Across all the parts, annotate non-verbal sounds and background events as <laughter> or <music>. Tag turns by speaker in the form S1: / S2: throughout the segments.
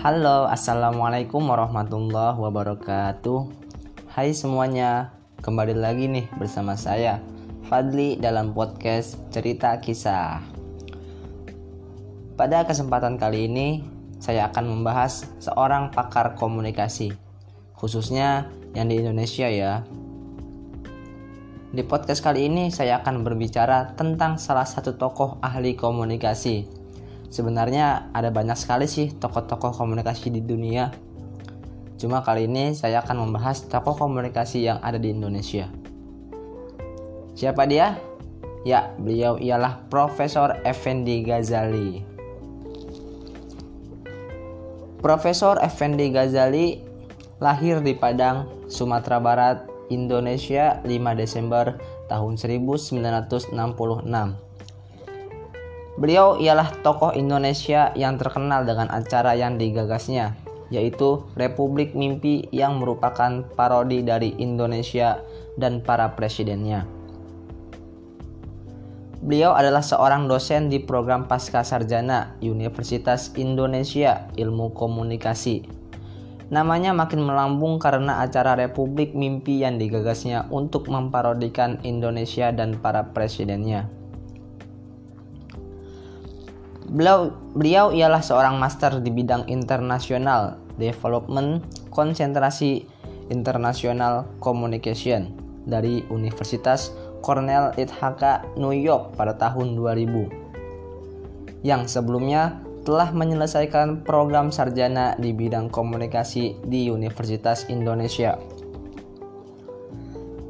S1: Halo, assalamualaikum warahmatullahi wabarakatuh. Hai semuanya, kembali lagi nih bersama saya Fadli dalam podcast Cerita Kisah. Pada kesempatan kali ini, saya akan membahas seorang pakar komunikasi, khususnya yang di Indonesia ya. Di podcast kali ini saya akan berbicara tentang salah satu tokoh ahli komunikasi Sebenarnya ada banyak sekali sih tokoh-tokoh komunikasi di dunia. Cuma kali ini saya akan membahas tokoh komunikasi yang ada di Indonesia. Siapa dia? Ya, beliau ialah Profesor Effendi Ghazali. Profesor Effendi Ghazali lahir di Padang, Sumatera Barat, Indonesia 5 Desember tahun 1966 Beliau ialah tokoh Indonesia yang terkenal dengan acara yang digagasnya, yaitu Republik Mimpi yang merupakan parodi dari Indonesia dan para presidennya. Beliau adalah seorang dosen di program Pasca Sarjana Universitas Indonesia Ilmu Komunikasi. Namanya makin melambung karena acara Republik Mimpi yang digagasnya untuk memparodikan Indonesia dan para presidennya. Beliau, beliau ialah seorang master di bidang internasional development konsentrasi international communication dari Universitas Cornell Ithaca New York pada tahun 2000 yang sebelumnya telah menyelesaikan program sarjana di bidang komunikasi di Universitas Indonesia.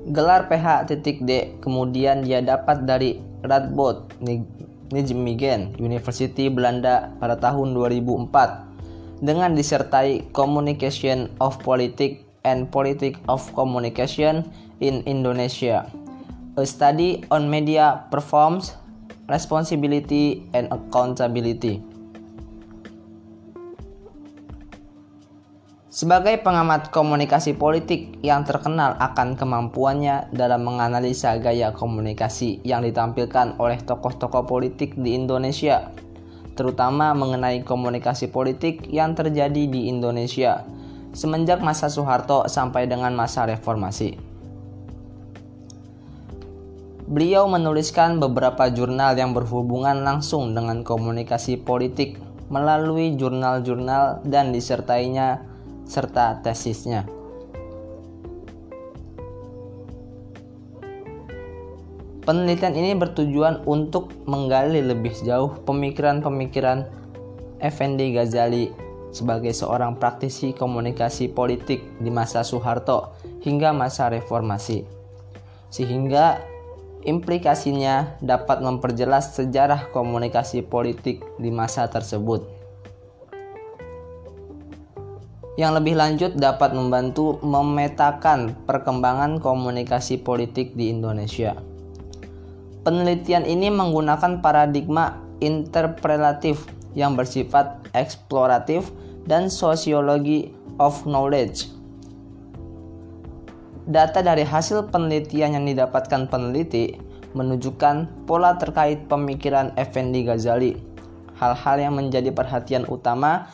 S1: Gelar PH.D kemudian dia dapat dari Radboud Nijmegen University Belanda pada tahun 2004 dengan disertai Communication of Politics and Politics of Communication in Indonesia. A study on media performs responsibility and accountability. Sebagai pengamat komunikasi politik yang terkenal akan kemampuannya dalam menganalisa gaya komunikasi yang ditampilkan oleh tokoh-tokoh politik di Indonesia, terutama mengenai komunikasi politik yang terjadi di Indonesia semenjak masa Soeharto sampai dengan masa reformasi. Beliau menuliskan beberapa jurnal yang berhubungan langsung dengan komunikasi politik melalui jurnal-jurnal dan disertainya serta tesisnya. Penelitian ini bertujuan untuk menggali lebih jauh pemikiran-pemikiran Effendi Ghazali sebagai seorang praktisi komunikasi politik di masa Soeharto hingga masa reformasi. Sehingga implikasinya dapat memperjelas sejarah komunikasi politik di masa tersebut yang lebih lanjut dapat membantu memetakan perkembangan komunikasi politik di Indonesia. Penelitian ini menggunakan paradigma interpretatif yang bersifat eksploratif dan sosiologi of knowledge. Data dari hasil penelitian yang didapatkan peneliti menunjukkan pola terkait pemikiran Effendi Ghazali. Hal-hal yang menjadi perhatian utama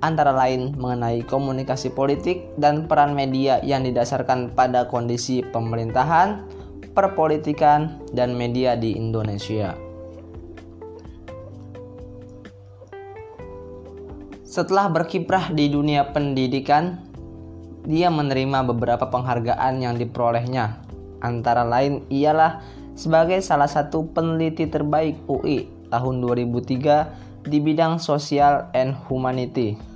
S1: antara lain mengenai komunikasi politik dan peran media yang didasarkan pada kondisi pemerintahan, perpolitikan, dan media di Indonesia. Setelah berkiprah di dunia pendidikan, dia menerima beberapa penghargaan yang diperolehnya. Antara lain ialah sebagai salah satu peneliti terbaik UI tahun 2003 di bidang sosial and humanity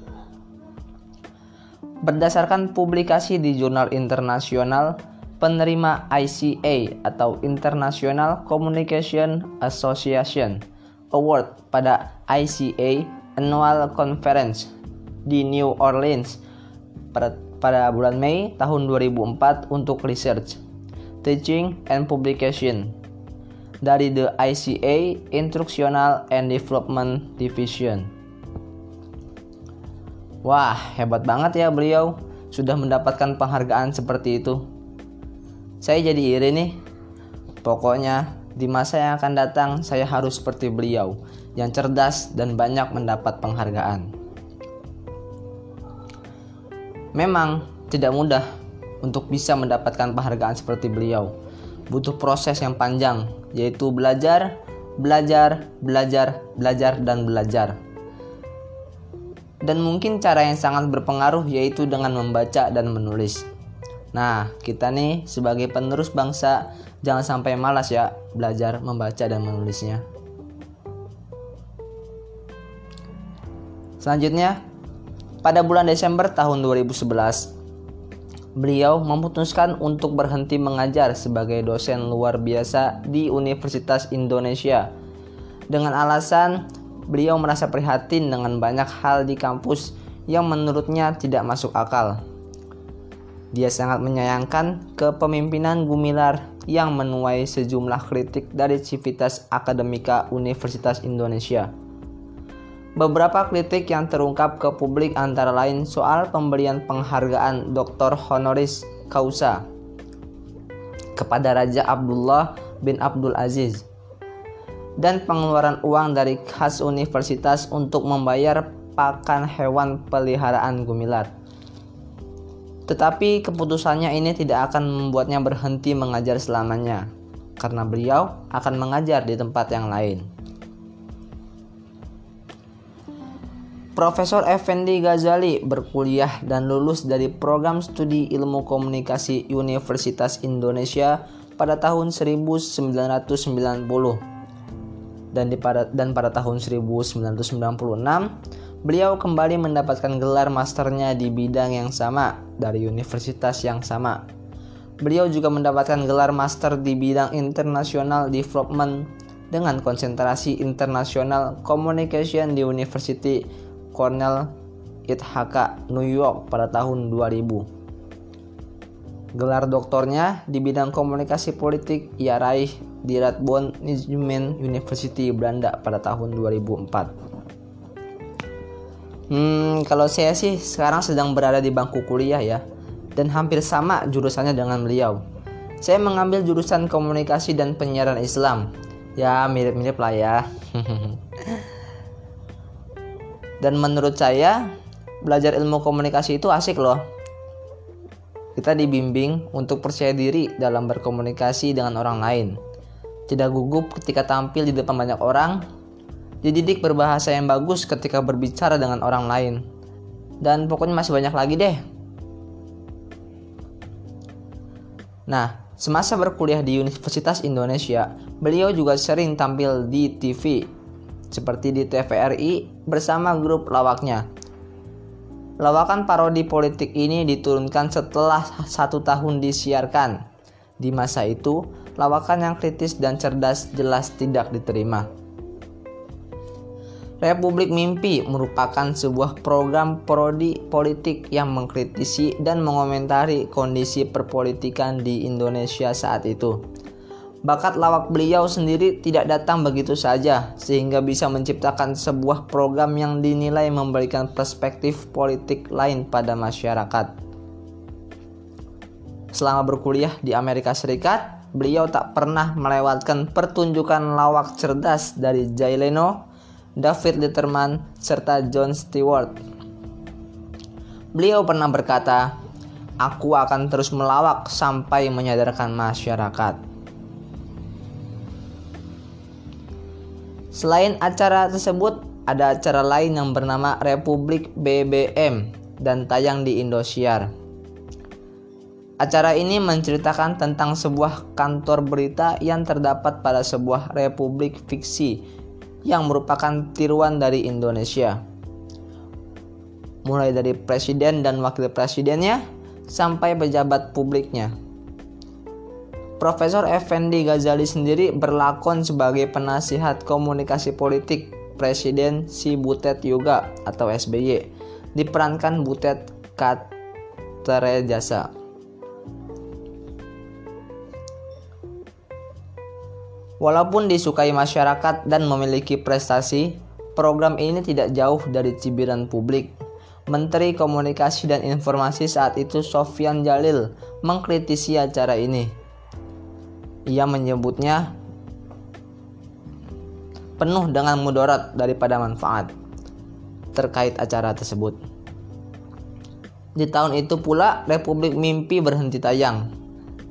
S1: Berdasarkan publikasi di jurnal internasional, penerima ICA atau International Communication Association Award pada ICA Annual Conference di New Orleans pada, bulan Mei tahun 2004 untuk research, teaching, and publication dari the ICA Instructional and Development Division. Wah, hebat banget ya beliau sudah mendapatkan penghargaan seperti itu. Saya jadi iri nih. Pokoknya di masa yang akan datang saya harus seperti beliau, yang cerdas dan banyak mendapat penghargaan. Memang tidak mudah untuk bisa mendapatkan penghargaan seperti beliau. Butuh proses yang panjang, yaitu belajar, belajar, belajar, belajar, dan belajar. Dan mungkin cara yang sangat berpengaruh yaitu dengan membaca dan menulis. Nah, kita nih sebagai penerus bangsa jangan sampai malas ya belajar membaca dan menulisnya. Selanjutnya, pada bulan Desember tahun 2011, beliau memutuskan untuk berhenti mengajar sebagai dosen luar biasa di Universitas Indonesia dengan alasan beliau merasa prihatin dengan banyak hal di kampus yang menurutnya tidak masuk akal. Dia sangat menyayangkan kepemimpinan Gumilar yang menuai sejumlah kritik dari Civitas Akademika Universitas Indonesia. Beberapa kritik yang terungkap ke publik antara lain soal pemberian penghargaan Dr. Honoris Causa kepada Raja Abdullah bin Abdul Aziz dan pengeluaran uang dari khas universitas untuk membayar pakan hewan peliharaan Gumilar. Tetapi keputusannya ini tidak akan membuatnya berhenti mengajar selamanya, karena beliau akan mengajar di tempat yang lain. Profesor Effendi Ghazali berkuliah dan lulus dari program studi ilmu komunikasi Universitas Indonesia pada tahun 1990 dan di pada dan pada tahun 1996 beliau kembali mendapatkan gelar masternya di bidang yang sama dari universitas yang sama. Beliau juga mendapatkan gelar master di bidang international development dengan konsentrasi internasional communication di University Cornell Ithaca, New York pada tahun 2000. Gelar doktornya di bidang komunikasi politik ia raih di Radboud Nijmegen University Belanda pada tahun 2004. Hmm, kalau saya sih sekarang sedang berada di bangku kuliah ya dan hampir sama jurusannya dengan beliau. Saya mengambil jurusan komunikasi dan penyiaran Islam. Ya, mirip-mirip lah ya. <laughs> dan menurut saya, belajar ilmu komunikasi itu asik loh kita dibimbing untuk percaya diri dalam berkomunikasi dengan orang lain. Tidak gugup ketika tampil di depan banyak orang. Dididik berbahasa yang bagus ketika berbicara dengan orang lain. Dan pokoknya masih banyak lagi deh. Nah, semasa berkuliah di Universitas Indonesia, beliau juga sering tampil di TV seperti di TVRI bersama grup lawaknya Lawakan parodi politik ini diturunkan setelah satu tahun disiarkan. Di masa itu, lawakan yang kritis dan cerdas jelas tidak diterima. Republik Mimpi merupakan sebuah program parodi politik yang mengkritisi dan mengomentari kondisi perpolitikan di Indonesia saat itu. Bakat lawak beliau sendiri tidak datang begitu saja, sehingga bisa menciptakan sebuah program yang dinilai memberikan perspektif politik lain pada masyarakat. Selama berkuliah di Amerika Serikat, beliau tak pernah melewatkan pertunjukan lawak cerdas dari Jay Leno, David Letterman, serta Jon Stewart. Beliau pernah berkata, "Aku akan terus melawak sampai menyadarkan masyarakat." Selain acara tersebut, ada acara lain yang bernama Republik BBM dan tayang di Indosiar. Acara ini menceritakan tentang sebuah kantor berita yang terdapat pada sebuah republik fiksi yang merupakan tiruan dari Indonesia. Mulai dari presiden dan wakil presidennya sampai pejabat publiknya. Profesor Effendi Ghazali sendiri berlakon sebagai penasihat komunikasi politik Presiden si Butet Yoga atau SBY diperankan Butet Jasa. Walaupun disukai masyarakat dan memiliki prestasi, program ini tidak jauh dari cibiran publik. Menteri Komunikasi dan Informasi saat itu Sofyan Jalil mengkritisi acara ini ia menyebutnya penuh dengan mudarat daripada manfaat terkait acara tersebut. Di tahun itu pula Republik Mimpi berhenti tayang.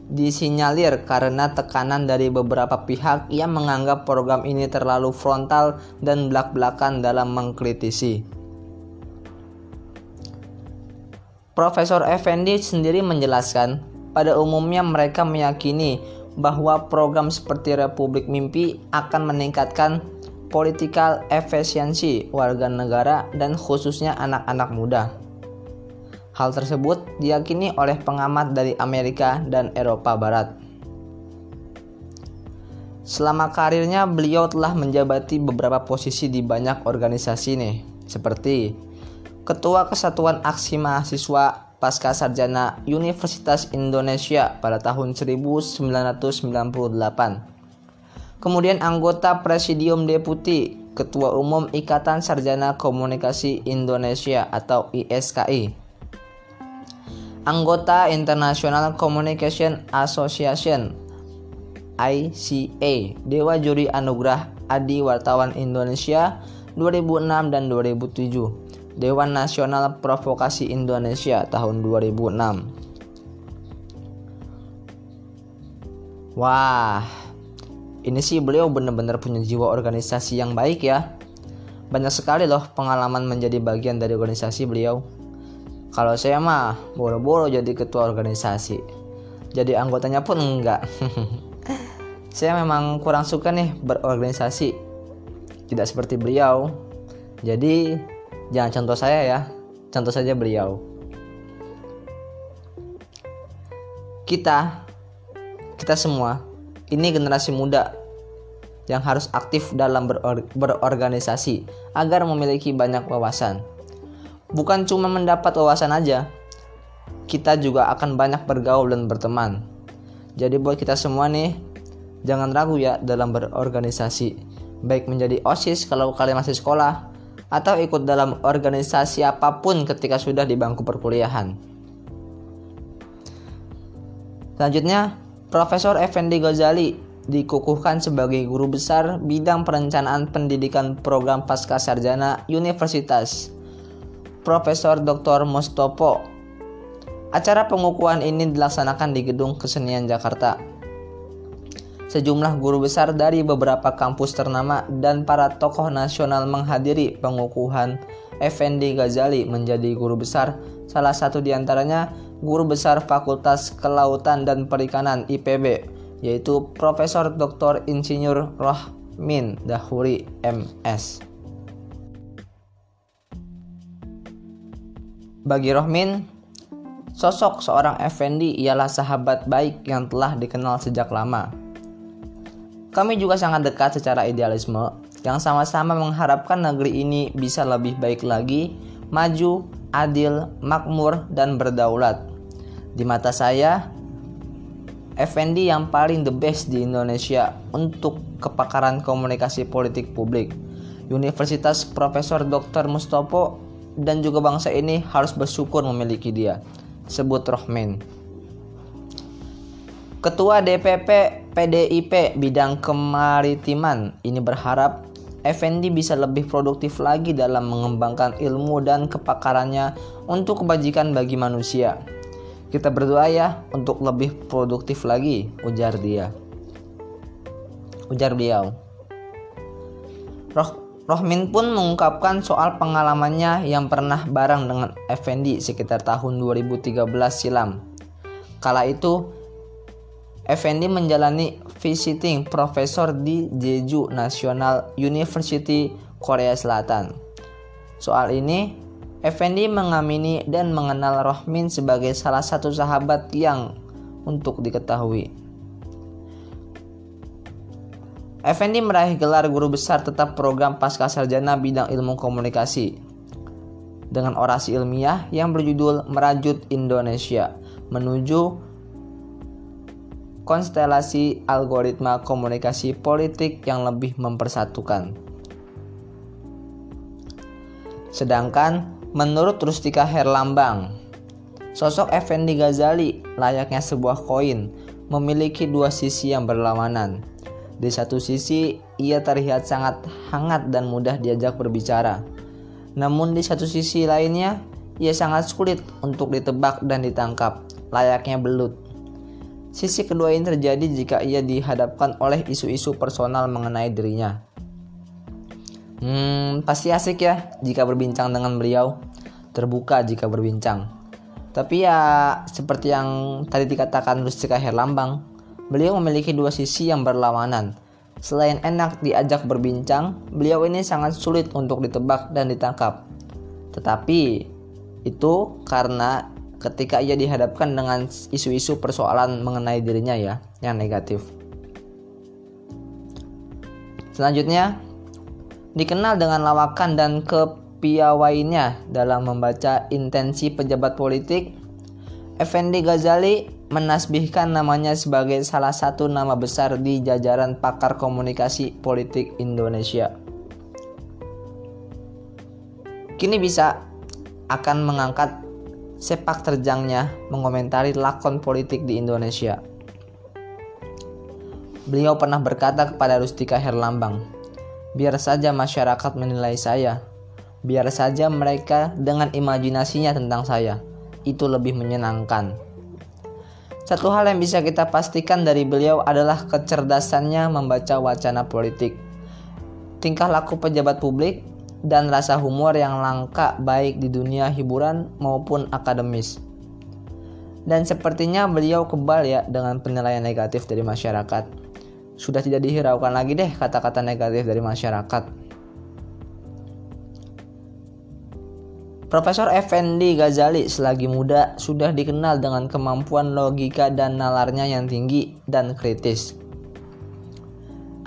S1: Disinyalir karena tekanan dari beberapa pihak yang menganggap program ini terlalu frontal dan belak-belakan dalam mengkritisi. Profesor Effendi sendiri menjelaskan, pada umumnya mereka meyakini bahwa program seperti Republik Mimpi akan meningkatkan political efisiensi warga negara dan khususnya anak-anak muda. Hal tersebut diyakini oleh pengamat dari Amerika dan Eropa Barat. Selama karirnya, beliau telah menjabati beberapa posisi di banyak organisasi nih, seperti Ketua Kesatuan Aksi Mahasiswa Pasca Sarjana Universitas Indonesia pada tahun 1998. Kemudian anggota Presidium Deputi Ketua Umum Ikatan Sarjana Komunikasi Indonesia atau ISKI. Anggota International Communication Association ICA Dewa Juri Anugerah Adi Wartawan Indonesia 2006 dan 2007 Dewan Nasional Provokasi Indonesia tahun 2006. Wah, ini sih beliau benar-benar punya jiwa organisasi yang baik ya. Banyak sekali loh pengalaman menjadi bagian dari organisasi beliau. Kalau saya mah boro-boro jadi ketua organisasi. Jadi anggotanya pun enggak. <laughs> saya memang kurang suka nih berorganisasi. Tidak seperti beliau. Jadi Jangan contoh saya ya, contoh saja beliau. Kita, kita semua, ini generasi muda yang harus aktif dalam beror berorganisasi agar memiliki banyak wawasan. Bukan cuma mendapat wawasan aja, kita juga akan banyak bergaul dan berteman. Jadi buat kita semua nih, jangan ragu ya dalam berorganisasi. Baik menjadi OSIS kalau kalian masih sekolah, atau ikut dalam organisasi apa pun ketika sudah di bangku perkuliahan. Selanjutnya, Profesor Effendi Ghazali dikukuhkan sebagai guru besar bidang perencanaan pendidikan program pasca sarjana Universitas Profesor Dr. Mustopo. Acara pengukuhan ini dilaksanakan di Gedung Kesenian Jakarta Sejumlah guru besar dari beberapa kampus ternama dan para tokoh nasional menghadiri pengukuhan Effendi Ghazali menjadi guru besar. Salah satu di antaranya guru besar Fakultas Kelautan dan Perikanan IPB, yaitu Profesor Dr. Insinyur Rohmin Dahuri MS. Bagi Rohmin, sosok seorang Effendi ialah sahabat baik yang telah dikenal sejak lama. Kami juga sangat dekat secara idealisme yang sama-sama mengharapkan negeri ini bisa lebih baik lagi, maju, adil, makmur, dan berdaulat. Di mata saya, Effendi yang paling the best di Indonesia untuk kepakaran komunikasi politik publik. Universitas Profesor Dr. Mustopo dan juga bangsa ini harus bersyukur memiliki dia. Sebut Rohmin. Ketua DPP PDIP bidang kemaritiman ini berharap Effendi bisa lebih produktif lagi dalam mengembangkan ilmu dan kepakarannya untuk kebajikan bagi manusia. Kita berdoa ya untuk lebih produktif lagi, ujar dia. Ujar beliau. Roh, Rohmin pun mengungkapkan soal pengalamannya yang pernah bareng dengan Effendi sekitar tahun 2013 silam. Kala itu, Effendi menjalani visiting profesor di Jeju National University Korea Selatan. Soal ini, Effendi mengamini dan mengenal Rohmin sebagai salah satu sahabat yang untuk diketahui. Effendi meraih gelar guru besar tetap program pasca sarjana bidang ilmu komunikasi dengan orasi ilmiah yang berjudul Merajut Indonesia menuju konstelasi algoritma komunikasi politik yang lebih mempersatukan. Sedangkan menurut Rustika Herlambang, sosok Effendi Ghazali layaknya sebuah koin memiliki dua sisi yang berlawanan. Di satu sisi, ia terlihat sangat hangat dan mudah diajak berbicara. Namun di satu sisi lainnya, ia sangat sulit untuk ditebak dan ditangkap, layaknya belut. Sisi kedua ini terjadi jika ia dihadapkan oleh isu-isu personal mengenai dirinya. Hmm, pasti asik ya jika berbincang dengan beliau, terbuka jika berbincang. Tapi ya seperti yang tadi dikatakan Rustika Herlambang, Beliau memiliki dua sisi yang berlawanan. Selain enak diajak berbincang, beliau ini sangat sulit untuk ditebak dan ditangkap. Tetapi itu karena ketika ia dihadapkan dengan isu-isu persoalan mengenai dirinya ya, yang negatif. Selanjutnya, dikenal dengan lawakan dan kepiawaiannya dalam membaca intensi pejabat politik, Effendi Ghazali menasbihkan namanya sebagai salah satu nama besar di jajaran pakar komunikasi politik Indonesia. Kini bisa akan mengangkat sepak terjangnya mengomentari lakon politik di Indonesia. Beliau pernah berkata kepada Rustika Herlambang, "Biar saja masyarakat menilai saya, biar saja mereka dengan imajinasinya tentang saya, itu lebih menyenangkan." Satu hal yang bisa kita pastikan dari beliau adalah kecerdasannya membaca wacana politik, tingkah laku pejabat publik, dan rasa humor yang langka baik di dunia hiburan maupun akademis. Dan sepertinya beliau kebal ya dengan penilaian negatif dari masyarakat. Sudah tidak dihiraukan lagi deh kata-kata negatif dari masyarakat. Profesor Effendi Ghazali selagi muda sudah dikenal dengan kemampuan logika dan nalarnya yang tinggi dan kritis.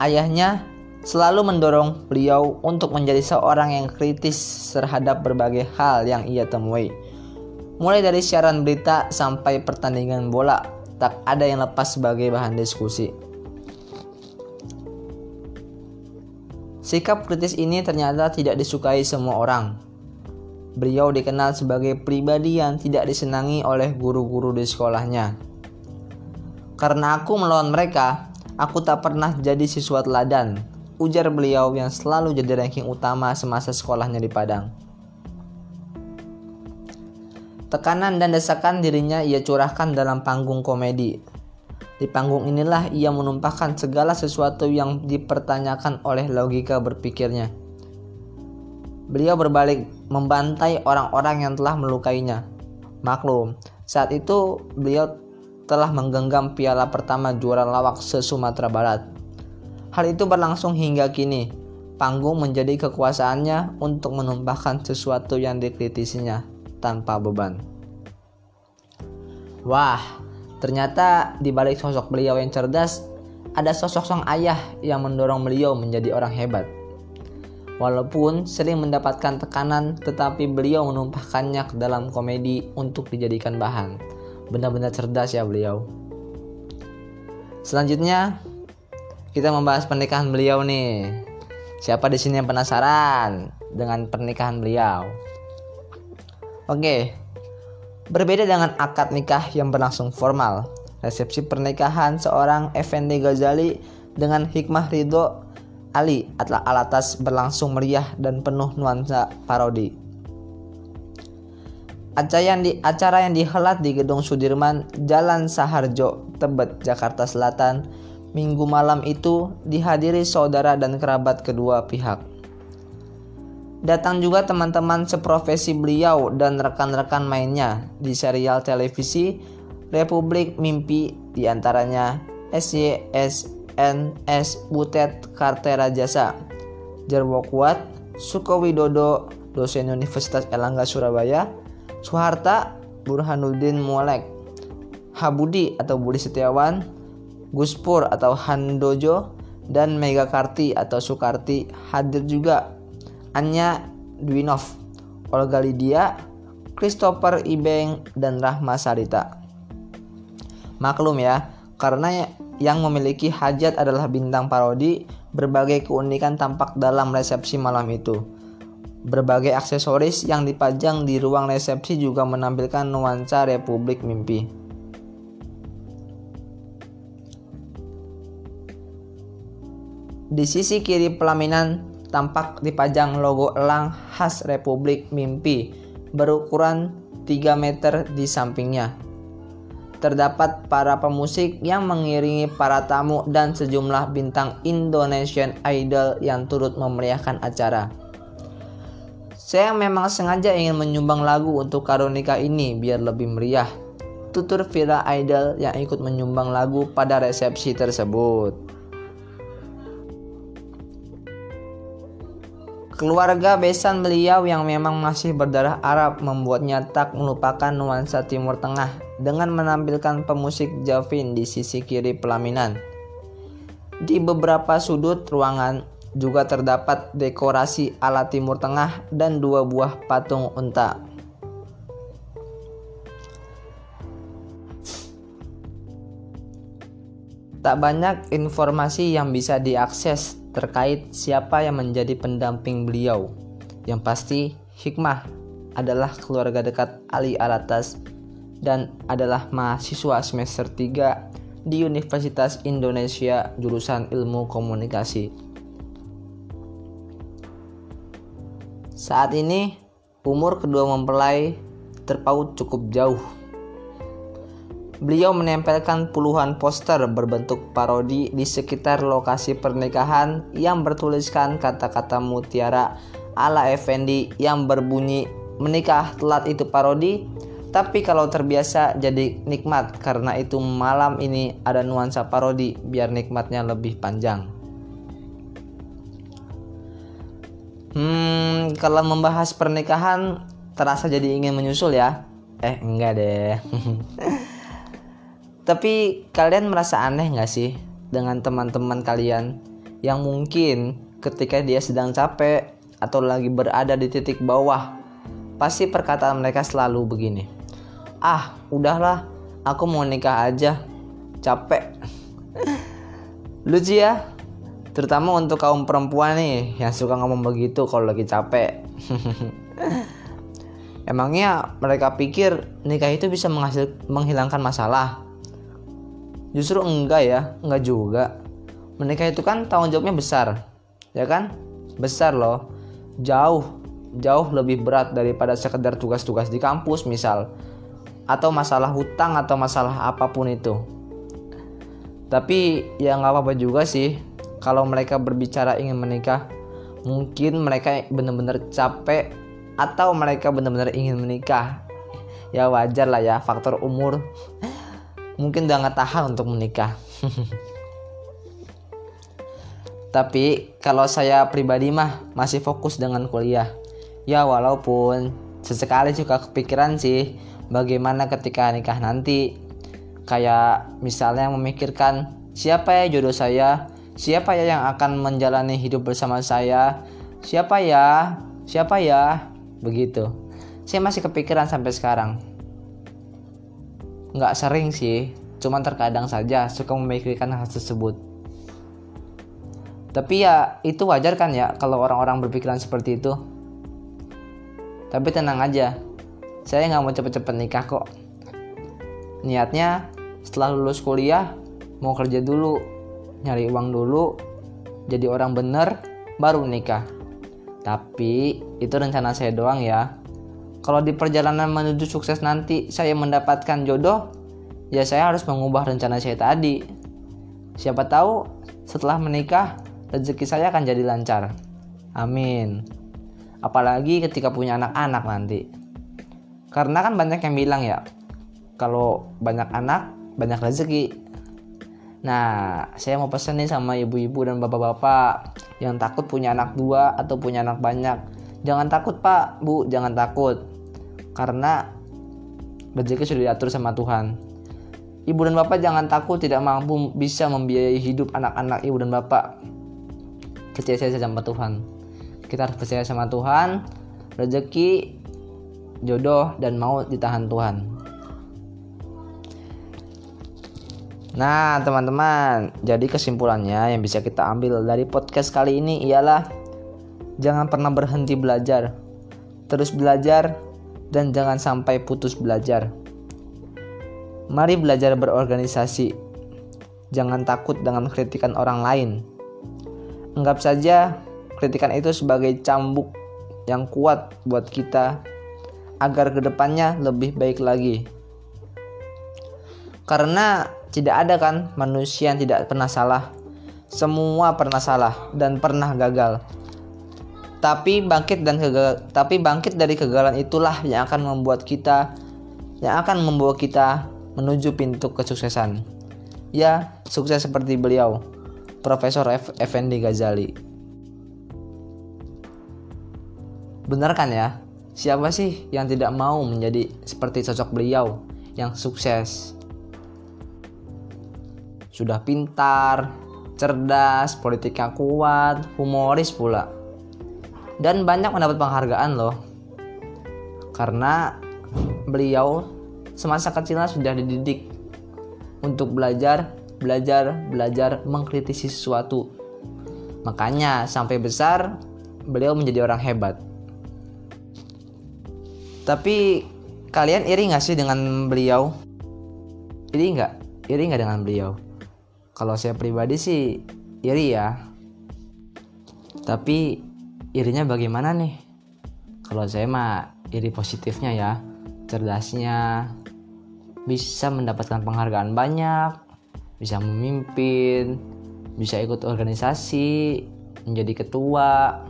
S1: Ayahnya selalu mendorong beliau untuk menjadi seorang yang kritis terhadap berbagai hal yang ia temui. Mulai dari siaran berita sampai pertandingan bola, tak ada yang lepas sebagai bahan diskusi. Sikap kritis ini ternyata tidak disukai semua orang, Beliau dikenal sebagai pribadi yang tidak disenangi oleh guru-guru di sekolahnya. Karena aku melawan mereka, aku tak pernah jadi siswa teladan, ujar beliau yang selalu jadi ranking utama semasa sekolahnya di Padang. Tekanan dan desakan dirinya ia curahkan dalam panggung komedi. Di panggung inilah ia menumpahkan segala sesuatu yang dipertanyakan oleh logika berpikirnya. Beliau berbalik membantai orang-orang yang telah melukainya. Maklum, saat itu beliau telah menggenggam piala pertama juara lawak se-Sumatera Barat. Hal itu berlangsung hingga kini. Panggung menjadi kekuasaannya untuk menumpahkan sesuatu yang dikritisinya tanpa beban. Wah, ternyata di balik sosok beliau yang cerdas, ada sosok sang ayah yang mendorong beliau menjadi orang hebat. Walaupun sering mendapatkan tekanan, tetapi beliau menumpahkannya ke dalam komedi untuk dijadikan bahan. Benar-benar cerdas ya beliau. Selanjutnya, kita membahas pernikahan beliau nih. Siapa di sini yang penasaran dengan pernikahan beliau? Oke, berbeda dengan akad nikah yang berlangsung formal, resepsi pernikahan seorang Effendi Ghazali dengan hikmah ridho Ali Alatas berlangsung meriah dan penuh nuansa parodi. Acara yang dihelat di Gedung Sudirman, Jalan Saharjo, Tebet, Jakarta Selatan, minggu malam itu dihadiri saudara dan kerabat kedua pihak. Datang juga teman-teman seprofesi beliau dan rekan-rekan mainnya di serial televisi Republik Mimpi di antaranya SYS NS Butet Kartera Jasa Jarwo Kuat Suko Widodo dosen Universitas Elangga Surabaya Soeharta Burhanuddin Mualek Habudi atau Budi Setiawan Guspur atau Handojo dan Mega Karti atau Sukarti hadir juga Anya Dwinov Olga Lydia Christopher Ibeng dan Rahma Sarita maklum ya karena yang memiliki hajat adalah bintang parodi, berbagai keunikan tampak dalam resepsi malam itu. Berbagai aksesoris yang dipajang di ruang resepsi juga menampilkan nuansa Republik Mimpi. Di sisi kiri pelaminan tampak dipajang logo elang khas Republik Mimpi berukuran 3 meter di sampingnya. Terdapat para pemusik yang mengiringi para tamu dan sejumlah bintang Indonesian Idol yang turut memeriahkan acara. Saya memang sengaja ingin menyumbang lagu untuk Karunika ini biar lebih meriah. Tutur Vira Idol yang ikut menyumbang lagu pada resepsi tersebut. Keluarga besan beliau yang memang masih berdarah Arab membuatnya tak melupakan nuansa Timur Tengah dengan menampilkan pemusik Javin di sisi kiri pelaminan. Di beberapa sudut ruangan juga terdapat dekorasi ala Timur Tengah dan dua buah patung unta. Tak banyak informasi yang bisa diakses terkait siapa yang menjadi pendamping beliau. Yang pasti, hikmah adalah keluarga dekat Ali Alatas dan adalah mahasiswa semester 3 di Universitas Indonesia jurusan Ilmu Komunikasi. Saat ini, umur kedua mempelai terpaut cukup jauh Beliau menempelkan puluhan poster berbentuk parodi di sekitar lokasi pernikahan yang bertuliskan kata-kata mutiara ala Effendi yang berbunyi menikah telat itu parodi tapi kalau terbiasa jadi nikmat karena itu malam ini ada nuansa parodi biar nikmatnya lebih panjang. Hmm, kalau membahas pernikahan terasa jadi ingin menyusul ya? Eh, enggak deh. <laughs> Tapi kalian merasa aneh gak sih dengan teman-teman kalian yang mungkin ketika dia sedang capek atau lagi berada di titik bawah, pasti perkataan mereka selalu begini. Ah, udahlah, aku mau nikah aja. Capek. <laughs> Lucu ya? Terutama untuk kaum perempuan nih yang suka ngomong begitu kalau lagi capek. <laughs> Emangnya mereka pikir nikah itu bisa menghasil menghilangkan masalah? Justru enggak ya, enggak juga. Menikah itu kan tanggung jawabnya besar, ya kan? Besar loh, jauh, jauh lebih berat daripada sekedar tugas-tugas di kampus misal, atau masalah hutang atau masalah apa pun itu. Tapi ya nggak apa-apa juga sih kalau mereka berbicara ingin menikah. Mungkin mereka benar-benar capek atau mereka benar-benar ingin menikah. Ya wajar lah ya faktor umur mungkin udah nggak tahan untuk menikah. <laughs> Tapi kalau saya pribadi mah masih fokus dengan kuliah. Ya walaupun sesekali juga kepikiran sih bagaimana ketika nikah nanti. Kayak misalnya memikirkan siapa ya jodoh saya? Siapa ya yang akan menjalani hidup bersama saya? Siapa ya? Siapa ya? Begitu. Saya masih kepikiran sampai sekarang nggak sering sih cuman terkadang saja suka memikirkan hal tersebut. Tapi ya itu wajar kan ya kalau orang-orang berpikiran seperti itu. Tapi tenang aja saya nggak mau cepet-cepet nikah kok. Niatnya setelah lulus kuliah mau kerja dulu nyari uang dulu jadi orang bener baru nikah. Tapi itu rencana saya doang ya kalau di perjalanan menuju sukses nanti saya mendapatkan jodoh, ya saya harus mengubah rencana saya tadi. Siapa tahu setelah menikah rezeki saya akan jadi lancar. Amin. Apalagi ketika punya anak-anak nanti. Karena kan banyak yang bilang ya, kalau banyak anak, banyak rezeki. Nah, saya mau pesan nih sama ibu-ibu dan bapak-bapak yang takut punya anak dua atau punya anak banyak. Jangan takut pak, bu, jangan takut karena rezeki sudah diatur sama Tuhan. Ibu dan bapak jangan takut tidak mampu bisa membiayai hidup anak-anak ibu dan bapak. Percaya saja sama Tuhan. Kita harus percaya sama Tuhan. Rezeki, jodoh, dan mau ditahan Tuhan. Nah, teman-teman, jadi kesimpulannya yang bisa kita ambil dari podcast kali ini ialah jangan pernah berhenti belajar. Terus belajar, dan jangan sampai putus belajar. Mari belajar berorganisasi. Jangan takut dengan kritikan orang lain. Anggap saja kritikan itu sebagai cambuk yang kuat buat kita agar ke depannya lebih baik lagi. Karena tidak ada kan manusia yang tidak pernah salah. Semua pernah salah dan pernah gagal. Tapi bangkit dan kegal tapi bangkit dari kegagalan itulah yang akan membuat kita yang akan membawa kita menuju pintu kesuksesan. Ya, sukses seperti beliau, Profesor F. Effendi Ghazali. Benar kan ya? Siapa sih yang tidak mau menjadi seperti sosok beliau yang sukses? Sudah pintar, cerdas, politiknya kuat, humoris pula. Dan banyak mendapat penghargaan loh. Karena beliau semasa kecilnya sudah dididik untuk belajar, belajar, belajar mengkritisi sesuatu. Makanya sampai besar beliau menjadi orang hebat. Tapi kalian iri gak sih dengan beliau? Iri nggak? Iri nggak dengan beliau? Kalau saya pribadi sih iri ya. Tapi irinya bagaimana nih? Kalau saya mah iri positifnya ya, cerdasnya, bisa mendapatkan penghargaan banyak, bisa memimpin, bisa ikut organisasi, menjadi ketua.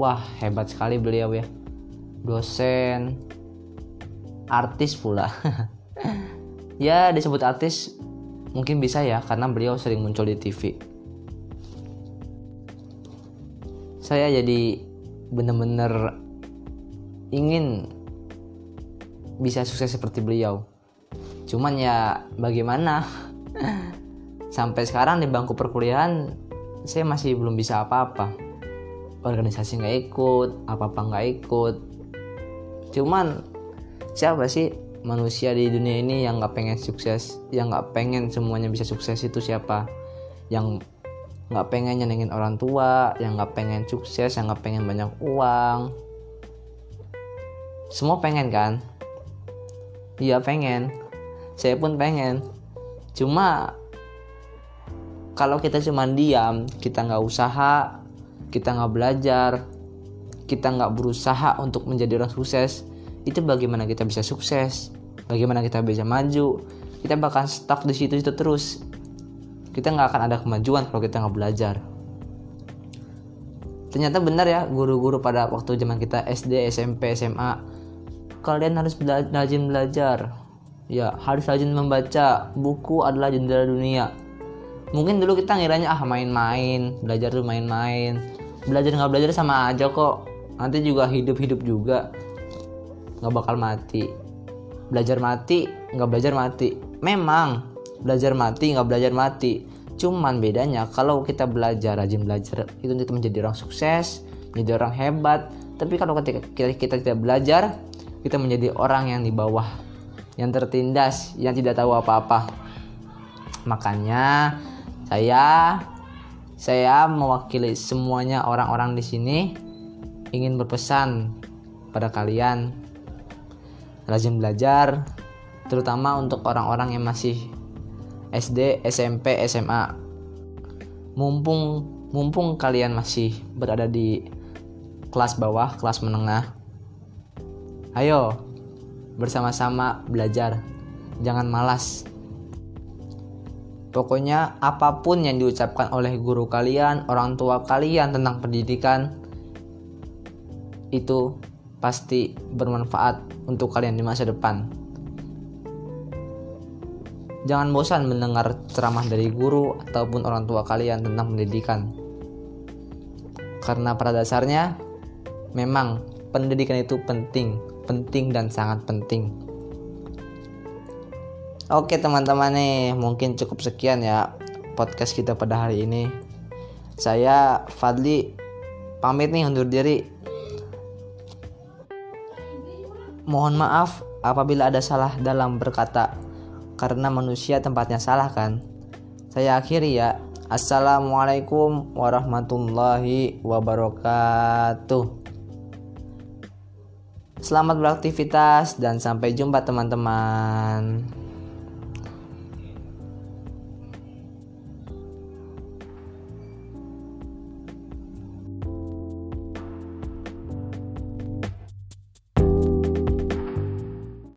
S1: Wah, hebat sekali beliau ya. Dosen, artis pula. <laughs> ya, disebut artis Mungkin bisa ya karena beliau sering muncul di TV. Saya jadi benar-benar ingin bisa sukses seperti beliau. Cuman ya bagaimana? <laughs> Sampai sekarang di bangku perkuliahan saya masih belum bisa apa-apa. Organisasi nggak ikut, apa-apa nggak ikut. Cuman siapa sih manusia di dunia ini yang nggak pengen sukses yang nggak pengen semuanya bisa sukses itu siapa yang nggak pengen nyenengin orang tua yang nggak pengen sukses yang nggak pengen banyak uang. Semua pengen kan? Iya pengen. Saya pun pengen. Cuma kalau kita cuma diam kita nggak usaha kita nggak belajar kita nggak berusaha untuk menjadi orang sukses itu bagaimana kita bisa sukses? Bagaimana kita bisa maju? Kita bakal stuck di situ situ terus kita nggak akan ada kemajuan kalau kita nggak belajar. Ternyata benar ya guru-guru pada waktu zaman kita SD SMP SMA kalian harus bela rajin belajar. Ya harus rajin membaca. Buku adalah jendela dunia. Mungkin dulu kita ngiranya ah main-main belajar tuh main-main. Belajar nggak belajar sama aja kok. Nanti juga hidup-hidup juga. Nggak bakal mati. Belajar mati nggak belajar mati. Memang belajar mati nggak belajar mati. Cuman bedanya kalau kita belajar rajin belajar itu kita menjadi orang sukses menjadi orang hebat. Tapi kalau ketika kita, kita tidak belajar kita menjadi orang yang di bawah yang tertindas yang tidak tahu apa-apa. Makanya saya saya mewakili semuanya orang-orang di sini ingin berpesan pada kalian. Rajin belajar, terutama untuk orang-orang yang masih SD, SMP, SMA. Mumpung mumpung kalian masih berada di kelas bawah, kelas menengah. Ayo bersama-sama belajar. Jangan malas. Pokoknya apa pun yang diucapkan oleh guru kalian, orang tua kalian tentang pendidikan itu pasti bermanfaat untuk kalian di masa depan. Jangan bosan mendengar ceramah dari guru ataupun orang tua kalian tentang pendidikan. Karena pada dasarnya memang pendidikan itu penting, penting dan sangat penting. Oke teman-teman nih, mungkin cukup sekian ya podcast kita pada hari ini. Saya Fadli pamit nih undur diri. Mohon maaf apabila ada salah dalam berkata, karena manusia tempatnya salah kan. Saya akhiri ya. Assalamualaikum warahmatullahi wabarakatuh. Selamat beraktivitas dan sampai jumpa teman-teman.